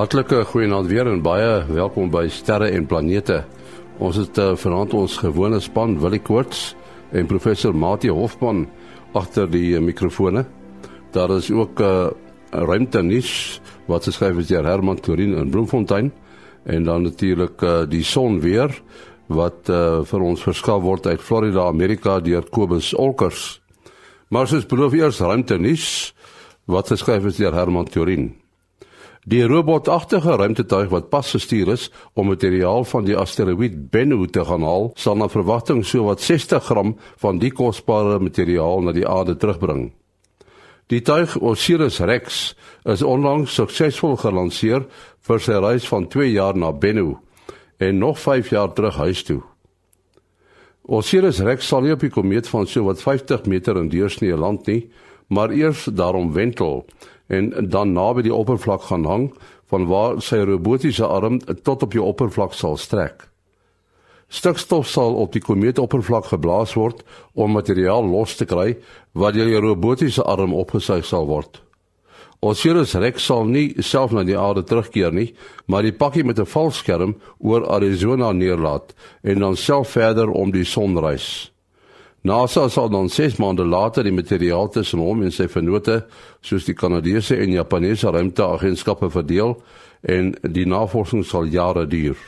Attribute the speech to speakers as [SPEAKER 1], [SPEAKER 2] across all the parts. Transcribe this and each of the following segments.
[SPEAKER 1] Hartlike goeienaand weer en baie welkom by Sterre en Planete. Ons het uh, vanaand ons gewone span Willie Koorts en professor Mati Hofman agter die uh, mikrofone. Daar is ook 'n uh, ruimtenis wat geskryf is deur Herman Torin in Bloemfontein en dan natuurlik uh, die son weer wat uh, vir ons verskaf word uit Florida, Amerika deur Kobus Olkers. Maar soos beloof eers ruimtenis wat geskryf is deur Herman Torin. Die robotagtige ruimtetuig wat pas gestuur is om materiaal van die asteroïde Bennu te gaan haal, sal na verwagting sowat 60 gram van die kosbare materiaal na die aarde terugbring. Die tuig Osiris-Rex is onlangs suksesvol gelanseer vir sy reis van 2 jaar na Bennu en nog 5 jaar terug huis toe. Osiris-Rex sal nie op die komeet van sowat 50 meter in deursnee land nie, maar eers daarom wentel en dan naby die oppervlak gaan hang van waar sy robotiese arm tot op die oppervlak sal strek. Stikstof sal op die komeetoppervlak geblaas word om materiaal los te kry wat deur die robotiese arm opgesuig sal word. Osiris Rex sal nie self na die aarde terugkeer nie, maar die pakkie met 'n valskerm oor Arizona neerlaat en dan self verder om die son reis. NASA sal dan 6 maande later die materiaal tussen hom en sy vennote, soos die Kanadese en Japaneese ruimteagentskappe verdeel en die navorsing sal jare duur.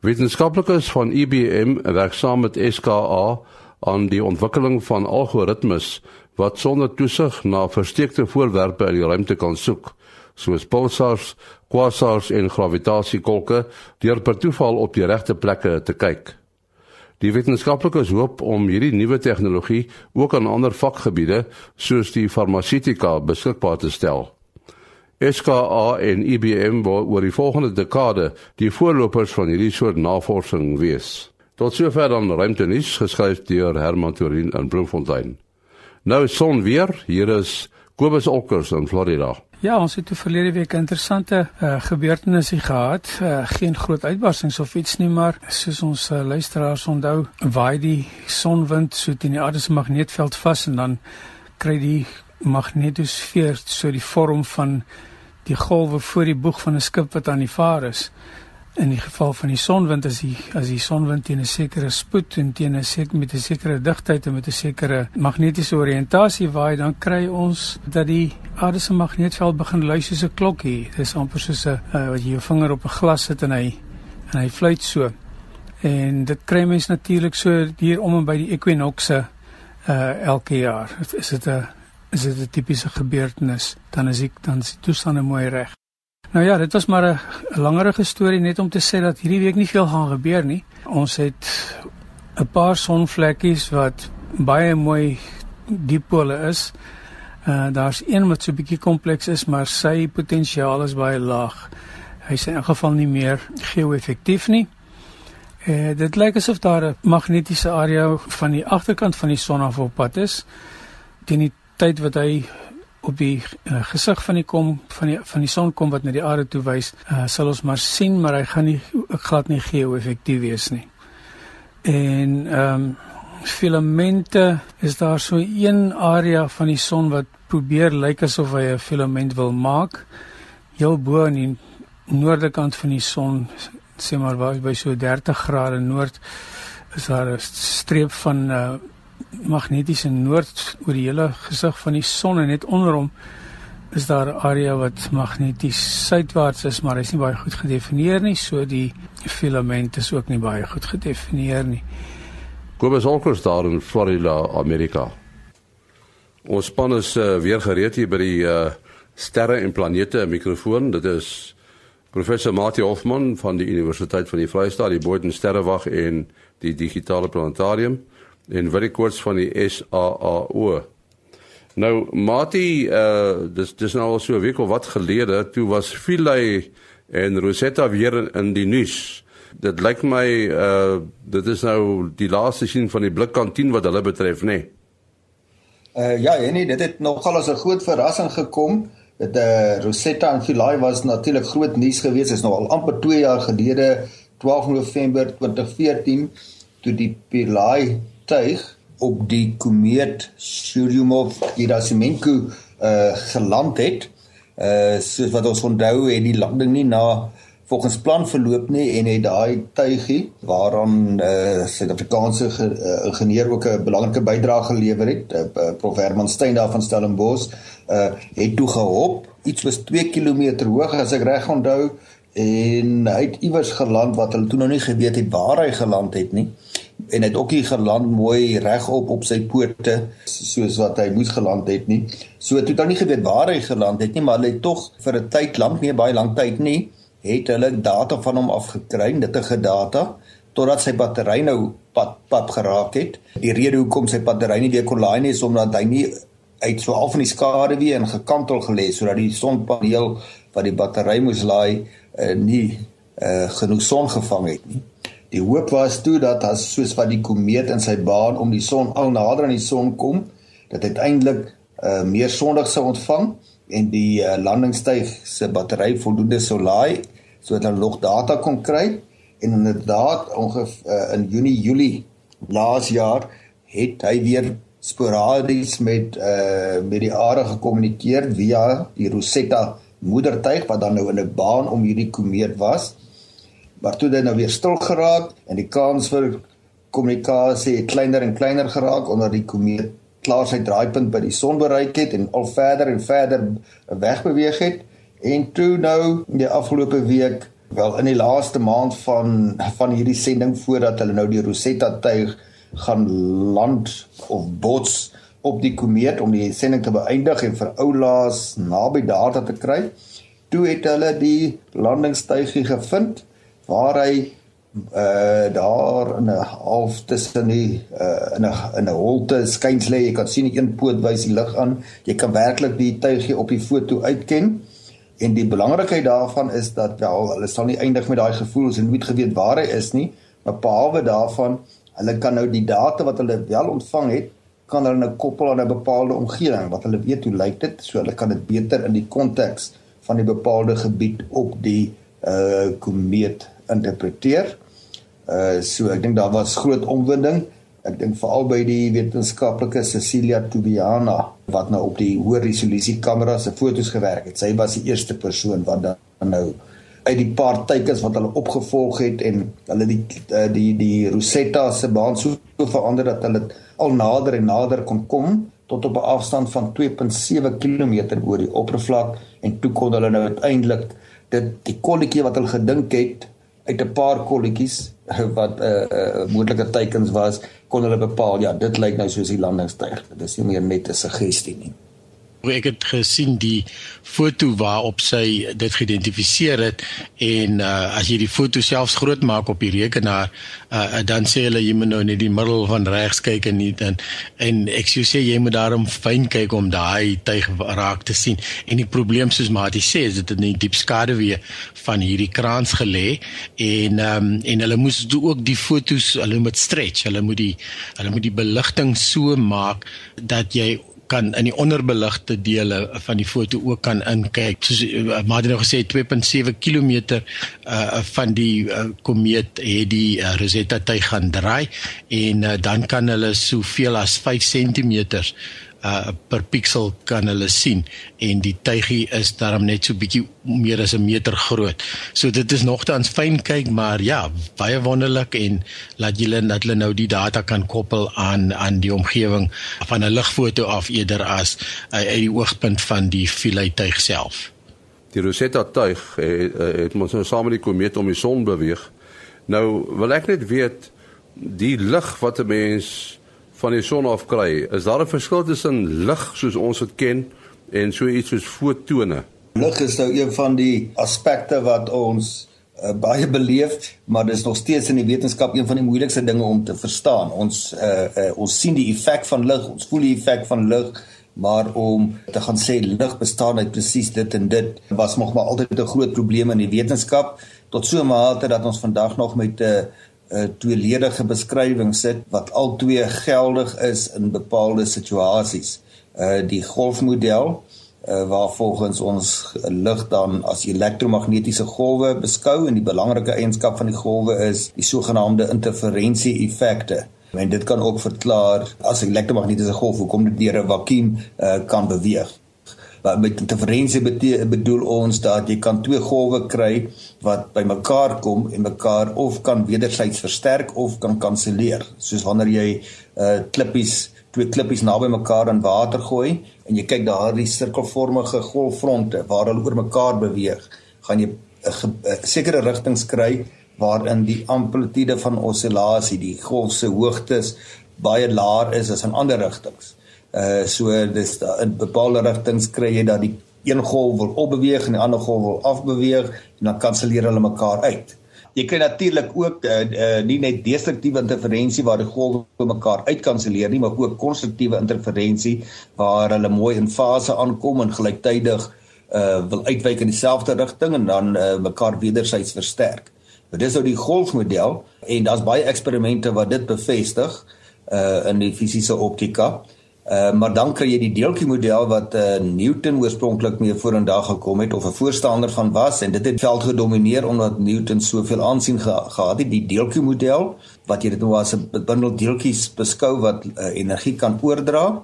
[SPEAKER 1] Wetenskaplikes van IBM werk saam met SKA aan die ontwikkeling van algoritmes wat sonder toesig na versteekte voorwerpe in die ruimte kan soek, soos pulsars, quasars en gravitasiekolke, deur per toeval op die regte plekke te kyk. Die wetenskaplikes hoop om hierdie nuwe tegnologie ook aan ander vakgebiede soos die farmaseutika beskikbaar te stel. SKA en IBM wil oor die volgende dekade die voorlopers van hierdie soort navorsing wees. Tot sover dan ruimtenis geskryf deur Herman Torin in Bloemfontein. Nou son weer, hier is Kobus Olkers in Florida.
[SPEAKER 2] Ja, ons het toe verlede week 'n interessante uh, gebeurtenis gehad. Uh, geen groot uitbarsings of iets nie, maar soos ons uh, luisteraars onthou, waai die sonwind so teen die aarde se magneetveld vas en dan kry die magnetosfeer so die vorm van die golwe voor die boeg van 'n skip wat aan die vaar is in die geval van die sonwind as die as die sonwind teen 'n sekere spoed en teen 'n sekere met 'n sekere digtheid en met 'n sekere magnetiese oriëntasie waai dan kry ons dat die aarde se magneetveld begin lui soos 'n klokkie dis amper soos 'n uh, wat jy jou vinger op 'n glas sit en hy en hy fluit so. En dit kry mens natuurlik so hier om en by die ekwinokse uh elke jaar. Is dit 'n is dit 'n tipiese gebeurtenis? Dan is ek dan is die toestande mooi reg Nou ja, dit was maar 'n langerige storie net om te sê dat hierdie week nie veel gaan gebeur nie. Ons het 'n paar sonvlekkies wat baie mooi dipole is. Uh daar's een wat so 'n bietjie kompleks is, maar sy potensiaal is baie laag. Hy is in geval nie meer geo-effektief nie. Uh dit lyk asof daar 'n magnetiese area van die agterkant van die son af op pad is. Teen die tyd wat hy op die uh, gesig van die kom van die van die son kom wat na die aarde toe wys, uh, sal ons maar sien, maar hy gaan nie glad nie geo-effektief wees nie. En ehm um, filamente is daar so een area van die son wat probeer lyk asof hy 'n filament wil maak. Heel bo aan die noorde kant van die son, sê maar by so 30 grade noord, is daar 'n streep van uh, magnetiese noord oor die hele gesig van die son en net onder hom is daar 'n area wat magneties suidwaarts is, maar hy's nie baie goed gedefinieer nie, so die filament is ook nie baie goed gedefinieer nie.
[SPEAKER 1] Kobus Olkers daar in Florida, Amerika. Ons span is uh, weer gereed hier by die uh, sterre en planete mikrofoon. Dit is professor Mati Hoffmann van die Universiteit van die Vrystaat, die Boden Sterrewag en die digitale planetarium en wat die koers van die SAAO. Nou Mati, uh dis dis nou al so 'n week of wat gelede, toe was Philae en Rosetta weer in, in die nuus. Dit lyk my uh dit is nou die laaste sien van die blikkantien wat hulle betref, nê? Nee?
[SPEAKER 3] Uh ja, nee, dit het nogal as 'n groot verrassing gekom. Dit uh Rosetta en Philae was natuurlik groot nuus geweest. Dit is nou al amper 2 jaar gelede, 12 November 2014, toe die Philae tuig op die komeet Churyumov-Gerasimenko uh geland het. Uh soos wat ons onthou het die landing nie na volgens plan verloop nie en het daai tuigie waaraan uh Suid-Afrikaanse uh, ingenieur ook 'n belangrike bydrae gelewer het, uh, Prof Herman Steyn daar van Stellenbosch, uh het toe gehop, iets was 2 km hoog as ek reg onthou en hy het iewers geland wat hulle toe nog nie geweet het waar hy geland het nie en het ook nie geland mooi regop op sy pote soos wat hy moes geland het nie. So toe hy nie geweet waar hy geland het nie, maar hy het tog vir 'n tyd lank nie baie lank tyd nie, het hulle data van hom afgekry, nuttige data totdat sy battery nou pad pad geraak het. Die rede hoekom sy battery nie weer kon laai nie is omdat hy nie uit so al van die skade weer en gekantel gelê sodat die sonpaneel wat die battery moes laai uh, nie uh, genoeg son gevang het nie. Die hoop was toe dat as soos wat die komeet in sy baan om die son al nader aan die son kom, dat uiteindelik uh, meer sonlig sou ontvang en die uh, landingsstyg se battery voldoende sou laai sodat hulle nog data kon kry. En inderdaad ongeveer uh, in Junie Julie laas jaar het hy weer sporadies met uh met die aarde gekommunikeer via die Rosetta moedertuig wat dan nou in 'n baan om hierdie komeet was maar toe dit nou weer stil geraak en die kans vir kommunikasie het kleiner en kleiner geraak onder die komeet klaar sy draaipunt by die son bereik het en al verder en verder wegbeweeg het. En toe nou in die afgelope week wel in die laaste maand van van hierdie sending voordat hulle nou die Rosetta tuig gaan land of bots op die komeet om die sending te beëindig en vir oulaas naby data te kry toe het hulle die landingstuigie gevind waar hy uh daar in 'n half tussen die uh in 'n in 'n holte skuins lê. Jy kan sien een poot wys die lig aan. Jy kan werklik die tuigie op die foto uitken. En die belangrikheid daarvan is dat wel hulle sal nie eindig met daai gevoels en nie geweet waar hy is nie, maar behalwe daarvan, hulle kan nou die data wat hulle wel ontvang het, kan hulle nou koppel aan 'n bepaalde omgewing wat hulle weet hoe lyk dit, so hulle kan dit beter in die konteks van die bepaalde gebied op die uh komeet interpreteer. Uh so ek dink daar was groot omwinding. Ek dink veral by die wetenskaplike Cecilia Tubiana wat nou op die hoë resolusie kameras se fotos gewerk het. Sy was die eerste persoon wat dan nou uit die paar teikens wat hulle opgevolg het en hulle die uh, die die Rosetta se baan so verander dat hulle al nader en nader kon kom tot op 'n afstand van 2.7 km oor die oppervlak en toe kon hulle nou uiteindelik dit die kolletjie wat hulle gedink het uit 'n paar kolletjies wat 'n uh, eh, uh, eh, moontlike teikens was, kon hulle bepaal ja, dit lyk nou soos die landingsstyg. Dit is nie meer net 'n suggestie nie
[SPEAKER 4] ek het gesien die foto waarop sy dit geïdentifiseer het en uh, as jy die foto selfs groot maak op die rekenaar uh, dan sê hulle jy moet nou net die middel van regs kyk en nie dan en ek sou sê jy moet daarom fyn kyk om daai tuig raak te sien. En die probleem soos Mati sê is dit het 'n diep skade weer van hierdie kraans gelê en um, en hulle moes ook die fotos hulle moet stretch hulle moet die hulle moet die beligting so maak dat jy kan in die onderbeligte dele van die foto ook kan inkyk. Soos uh, maar het nou gesê 2.7 km uh van die uh, komeet het die uh, Rosetta tuig gaan draai en uh, dan kan hulle soveel as 5 cm uh per piksel kan hulle sien en die tuigie is daarom net so bietjie meer as 'n meter groot. So dit is nogtans fyn kyk, maar ja, baie wonderlik en laat julle dat hulle nou die data kan koppel aan aan die omgewing van 'n ligfoto af eerder as uh, uit die oogpunt van die filetuig self.
[SPEAKER 1] Die Rosetta tuig het, het ons nou saam met die komeet om die son beweeg. Nou wil ek net weet die lig wat 'n mens van die son af kry. Is daar 'n verskil tussen lig soos ons dit ken en so iets soos fotone?
[SPEAKER 3] Lig is nou een van die aspekte wat ons uh, baie beleef, maar dis nog steeds in die wetenskap een van die moeilikste dinge om te verstaan. Ons uh, uh, ons sien die effek van lig, ons voel die effek van lig, maar om te gaan sê lig bestaan uit presies dit en dit was nog maar altyd 'n groot probleem in die wetenskap tot so 'n mate dat ons vandag nog met 'n uh, 'n tweeledige beskrywing sit wat al twee geldig is in bepaalde situasies. Uh die golfmodel uh waar volgens ons lig dan as elektromagnetiese golwe beskou en die belangrike eienskap van die golwe is die sogenaamde interferensie effekte. En dit kan ook verklaar as 'n elektromagnetiese golf hoekom dit deur 'n vakuum uh kan beweeg. Met interferensie bedoel ons dat jy kan twee golwe kry wat bymekaar kom en mekaar of kan wederzijds versterk of kan kanselleer. Soos wanneer jy uh klippies twee klippies naby mekaar in water gooi en jy kyk daardie sirkelvormige golffronte waar hulle oor mekaar beweeg, gaan jy 'n sekere rigtings kry waarin die amplitude van osillasie, die golf se hoogtes baie laer is as in ander rigtings. Uh so dis in bepaalde rigtings kry jy dat die een golf wil opbeweeg en die ander golf wil afbeweeg en dan kanselleer hulle mekaar uit. Jy kry natuurlik ook uh, uh nie net destruktiewe interferensie waar die golwe mekaar uitkanselleer nie, maar ook konstruktiewe interferensie waar hulle mooi in fase aankom en gelyktydig uh wil uitwyk in dieselfde rigting en dan uh mekaar wederzijds versterk. Dit is nou die golfmodel en daar's baie eksperimente wat dit bevestig uh in die fisiese optika. Uh maar dan kry jy die deeltjie model wat uh Newton oorspronklik mee vorendag gekom het of 'n voorstander van was en dit het veld gedomeineer omdat Newton soveel aansien ge gehad het die deeltjie model wat jy dit nou as 'n bundel deeltjies beskou wat uh, energie kan oordra.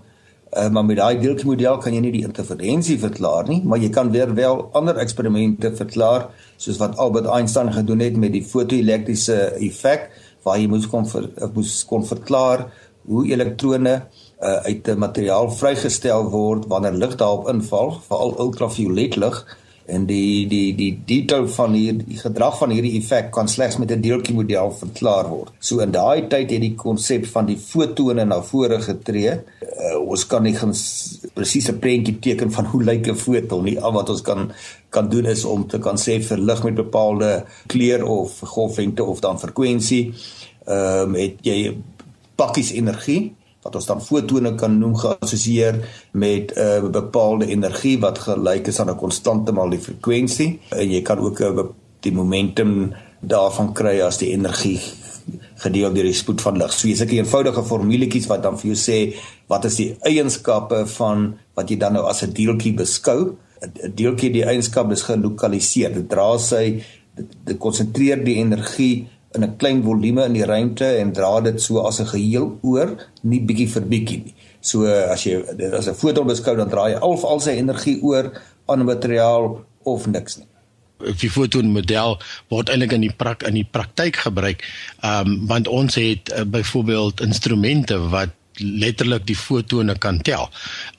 [SPEAKER 3] Uh, maar met daai deeltjie model kan jy nie die interferensie verklaar nie, maar jy kan weer wel ander eksperimente verklaar soos wat Albert Einstein gedoen het met die fotoelektriese effek waar jy moes kon ver, moes kon verklaar hoe elektrone uit 'n materiaal vrygestel word wanneer lig daarop inval, veral ultraviolet lig en die die die detail van hier die gedrag van hierdie effek kan slegs met 'n deeltjie model verklaar word. So in daai tyd het die konsep van die fotone na vore getree. Uh, ons kan nie presies 'n prentjie teken van hoe lyk 'n foton nie. Al wat ons kan kan doen is om te kan sê vir lig met bepaalde kleur of golflengte of dan frekwensie, ehm um, het jy pakkies energie wat ons dan fotone kan noem geassosieer met 'n uh, bepaalde energie wat gelyk is aan 'n konstante maal die frekwensie en jy kan ook uh, die momentum daarvan kry as die energie gedeel deur die spoed van lig. So jy's 'n eenvoudige formuletjies wat dan vir jou sê wat is die eienskappe van wat jy dan nou as 'n deeltjie beskou. 'n Deeltjie die eienskap is gelokaliseer. Dit dra sy dit konsentreer die energie in 'n klein volume in die ruimte en dra dit so as 'n geheel oor, nie bietjie vir bietjie nie. So as jy dit as 'n foton beskou dan dra jy al al sy energie oor aan 'n materiaal of niks nie.
[SPEAKER 4] Die fotonmodel word eintlik in die prak in die praktyk gebruik. Ehm um, want ons het uh, byvoorbeeld instrumente wat letterlik die fotone kan tel.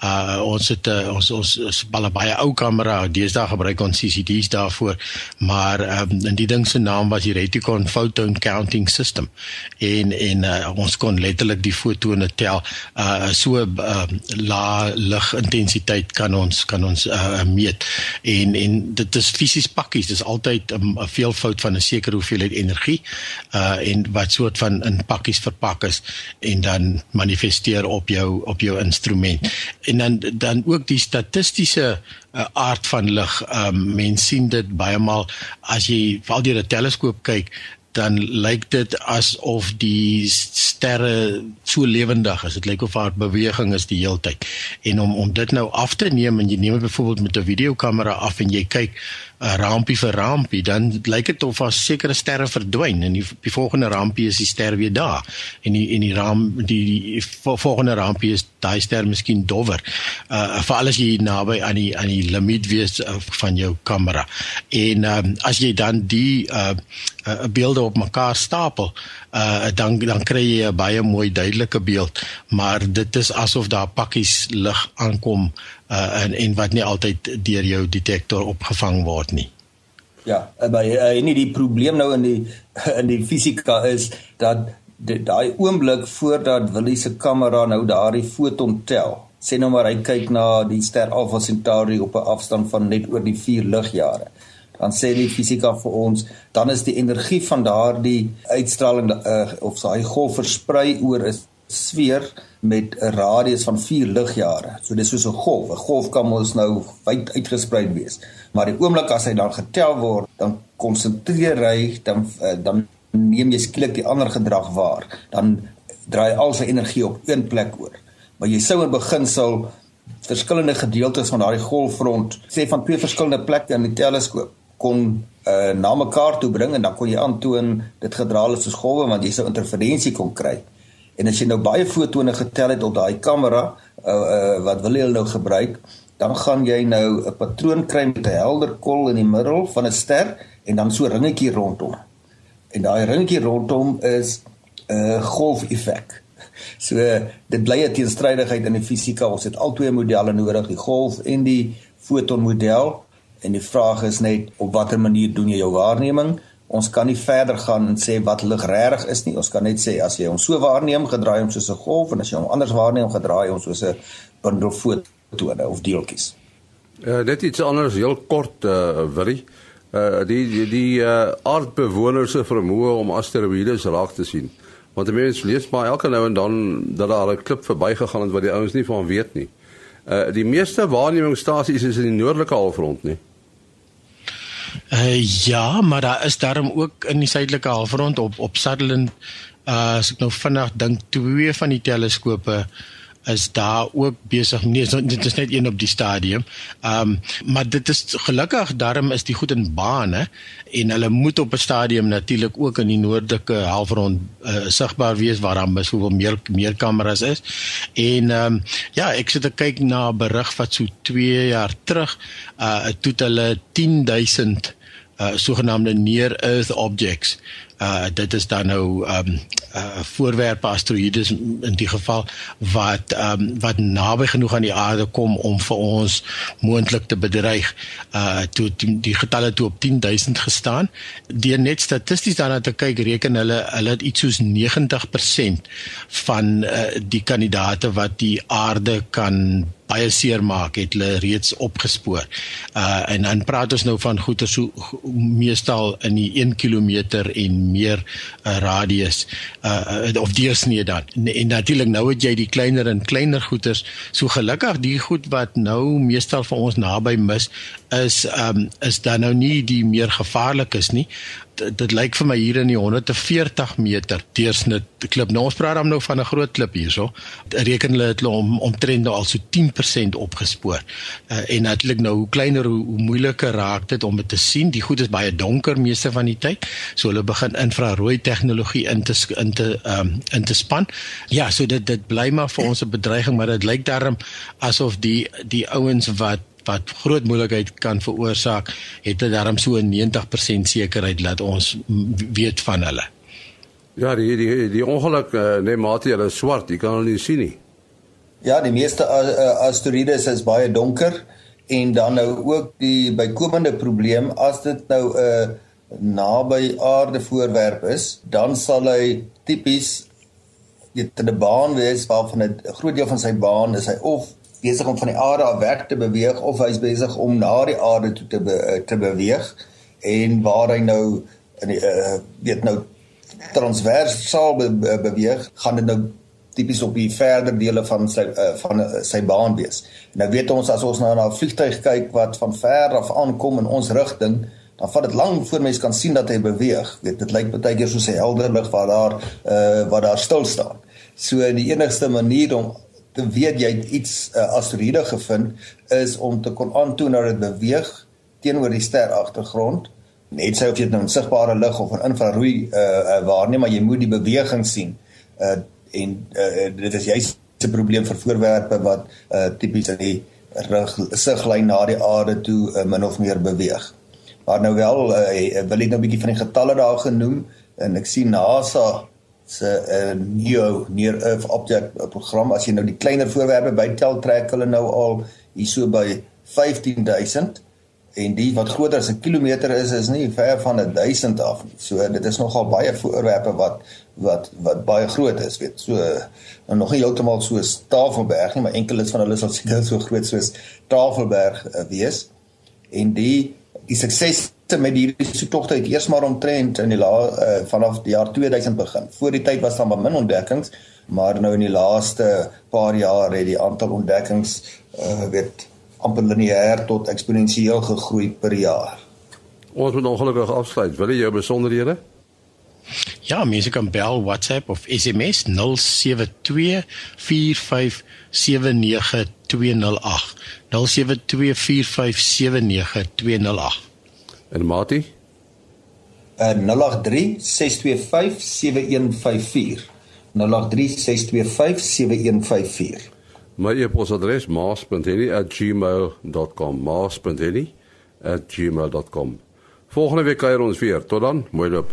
[SPEAKER 4] Uh ons het uh, ons ons, ons baie baie ou kamera, deesdae gebruik ons CCD's daarvoor, maar um, in die ding se naam was die Reticon Photon Counting System. En en uh, ons kon letterlik die fotone tel. Uh so uh, lae ligintensiteit kan ons kan ons uh, meet. En en dit is fisies pakkies, dis altyd 'n um, veelvoud van 'n sekere hoeveelheid energie uh en wat soort van in pakkies verpak is en dan manifesteer manifesteer op jou op jou instrument. En dan dan ook die statistiese uh, aard van lig. Ehm um, mense sien dit baie maal as jy val deur 'n teleskoop kyk, dan lyk dit asof die sterre so lewendig is. Dit lyk of haar beweging is die hele tyd. En om om dit nou af te neem en jy neem dit byvoorbeeld met 'n videokamera af en jy kyk 'n rampie vir rampie, dan lyk dit of as sekere sterre verdwyn en die, die volgende rampie is die ster weer daar. En die en die ram die, die volgende rampie is daai ster miskien dowwer. Uh veral as jy naby aan die aan die limiet wees uh, van jou kamera. En um, as jy dan die uh, uh beelde op mekaar stapel, uh dan dan kry jy 'n baie mooi duidelike beeld, maar dit is asof daar pakkies lig aankom uh, en en wat nie altyd deur jou detektor opgevang word nie.
[SPEAKER 3] Ja, maar uh, nie die probleem nou in die in die fisika is dat daai oomblik voordat Willie se kamera nou daardie foton tel. Sê nou maar hy kyk na die ster Alpha Centauri op 'n afstand van net oor die 4 ligjare. Dan sê die fisika vir ons, dan is die energie van daardie uitstraling uh, of daai golf versprei oor 'n sfeer met 'n radius van 4 ligjare. So dis soos 'n golf. 'n Golf kan mos nou wyd uitgesprei wees. Maar die oomblik as hy dan getel word, dan konsentreer hy dan eh, dan neem jy skielik die ander gedrag waar. Dan draai al sy energie op een plek oor. Maar jy sou in beginsel verskillende gedeeltes van daardie golffront sê van twee verskillende plekke in die teleskoop kon uh, na mekaar toe bring en dan kon jy aantoon dit gedra het soos golwe want jy sou interferensie kon kry. En as jy nou baie fotone getel het op daai kamera uh, uh, wat wil jy nou gebruik, dan gaan jy nou 'n patroon kry met 'n helder kol in die middel van 'n ster en dan so ringetjie rondom. En daai ringetjie rondom is 'n uh, golfeffek. So dit bly 'n teenstrydigheid in die fisika. Ons het al twee modelle nodig, die golf en die fotonmodel. En die vraag is net op watter manier doen jy jou waarneming? Ons kan nie verder gaan en sê wat lig regtig is nie. Ons kan net sê as jy hom so waarneem, gedraai hom soos 'n golf en as jy hom anders waarneem, gedraai hom soos 'n bundel fotone of deeltjies.
[SPEAKER 1] Uh, dit iets anders heel kort uh Willie. Uh die die, die uh aardbewoners se vermoë om asteroïdes raak te sien. Want die mense lees maar elke nou en dan dat daar 'n klip verbygegaan het wat die ouens nie van weet nie. Uh die meeste waarnemingsstasies is in die noordelike halfrond nie.
[SPEAKER 4] Uh ja, maar daar is daarom ook in die suidelike halfrond op op Sutherland uh as ek nou vinnig dink twee van die teleskope is daar ook besig nee dit is net een op die stadium. Ehm um, maar dit is gelukkig daarom is die goed in bane en hulle moet op 'n stadium natuurlik ook in die noordelike halfrond uh, sigbaar wees waar dan besoveel meer meer kameras is. En ehm um, ja, ek sit te kyk na 'n berig wat so 2 jaar terug uh toe hulle 10000 uh sogenaamde near earth objects uh dit is dan nou um uh voorwerpe asteroïdes in die geval wat um wat naby genoeg aan die aarde kom om vir ons moontlik te bedreig. Uh toe die, die getalle toe op 10000 gestaan. Deur net statisties daarna te kyk reken hulle hulle het iets soos 90% van uh, die kandidate wat die aarde kan baie seer maak het hulle reeds opgespoor. Uh en dan praat ons nou van goeie so meestal in die 1 km en meer uh, radius uh of deursnee dan. En, en natuurlik nou het jy die kleiner en kleiner goeters. So gelukkig die goed wat nou meestal vir ons naby mis is um is dan nou nie die meer gevaarlik is nie dit, lyk vir my hier in die 140 meter deursnit klip. Nou ons praat dan nou van 'n groot klip hierso. Reken hulle dit om omtrent nou al so 10% opgespoor. Uh, en natuurlik nou hoe kleiner hoe, hoe moeiliker raak dit om dit te sien. Die goed is baie donker meeste van die tyd. So hulle begin infrarooi tegnologie in te in te um, in te span. Ja, so dit dit bly maar vir ons 'n bedreiging, maar dit lyk daarom asof die die ouens wat wat groot moeilikheid kan veroorsaak, het dit darm so 'n 90% sekerheid dat ons weet van hulle.
[SPEAKER 1] Ja, die die die ongeluk uh, nee mate hulle is swart, jy kan hulle nie sien nie.
[SPEAKER 3] Ja, die meeste asteroïdes is baie donker en dan nou ook die bykomende probleem as dit nou 'n uh, naby aarde voorwerp is, dan sal hy tipies dit 'n baan wees waarvan 'n groot deel van sy baan is hy of besig om van die aarde af weg te beweeg of hy's besig om na die aarde toe te be, eh, te beweeg en waar hy nou in die uh, weet nou transversaal be, be, beweeg gaan dit nou tipies op die verder dele van sy uh, van uh, sy baan wees. Nou weet ons as ons nou na 'n vliegtuig kyk wat van ver af aankom in ons rigting, dan vat dit lank voor mens kan sien dat hy beweeg. Weet dit lyk baie keer soos 'n helder lig wat daar uh, wat daar stil staan. So die enigste manier om te weet jy het iets 'n uh, asteroïde gevind is om te kon aantoon dat dit beweeg teenoor die ster agtergrond net sou of jy dit nou in sigbare lig of in infrarooi uh, uh, waarneem maar jy moet die beweging sien. Uh, en uh, dit is juist 'n probleem vir voorwerpe wat uh, tipies in die siglyn na die aarde toe uh, min of meer beweeg. Maar nou wel uh, wil ek nou 'n bietjie van die getalle daar genoem en ek sien NASA se uh, eh, NEO near earth object program as jy nou die kleiner voorwerpe bytel trek hulle nou al hier so by 15000 en die wat groter as 'n kilometer is is nie ver van 1000 af nie. So dit is nogal baie voorwerpe wat wat wat baie groot is, weet. So nou nog nie heeltemal so Tafelberg nie, maar enkeles van hulle sal seker so groot soos Tafelberg uh, wees. En die die sukses met hierdie soektogte het eers maar omtrent in die la uh, vanaf die jaar 2000 begin. Voor die tyd was daar maar min ontdekkings, maar nou in die laaste paar jaar het die aantal ontdekkings uh weet amper lineêr tot eksponensieel gegroei per jaar.
[SPEAKER 1] Ons moet ongelukkig afsluit. Wil jy jou besonderhede?
[SPEAKER 4] Ja, mense kan bel, WhatsApp of SMS 0724579208. 0724579208.
[SPEAKER 1] En Mati?
[SPEAKER 3] Uh 083 625 7154. 083 625 7154.
[SPEAKER 1] My e-posadres maas.henny@gmail.com. maas.henny@gmail.com. Volgende week kuier ons weer. Tot dan. Mooi loop.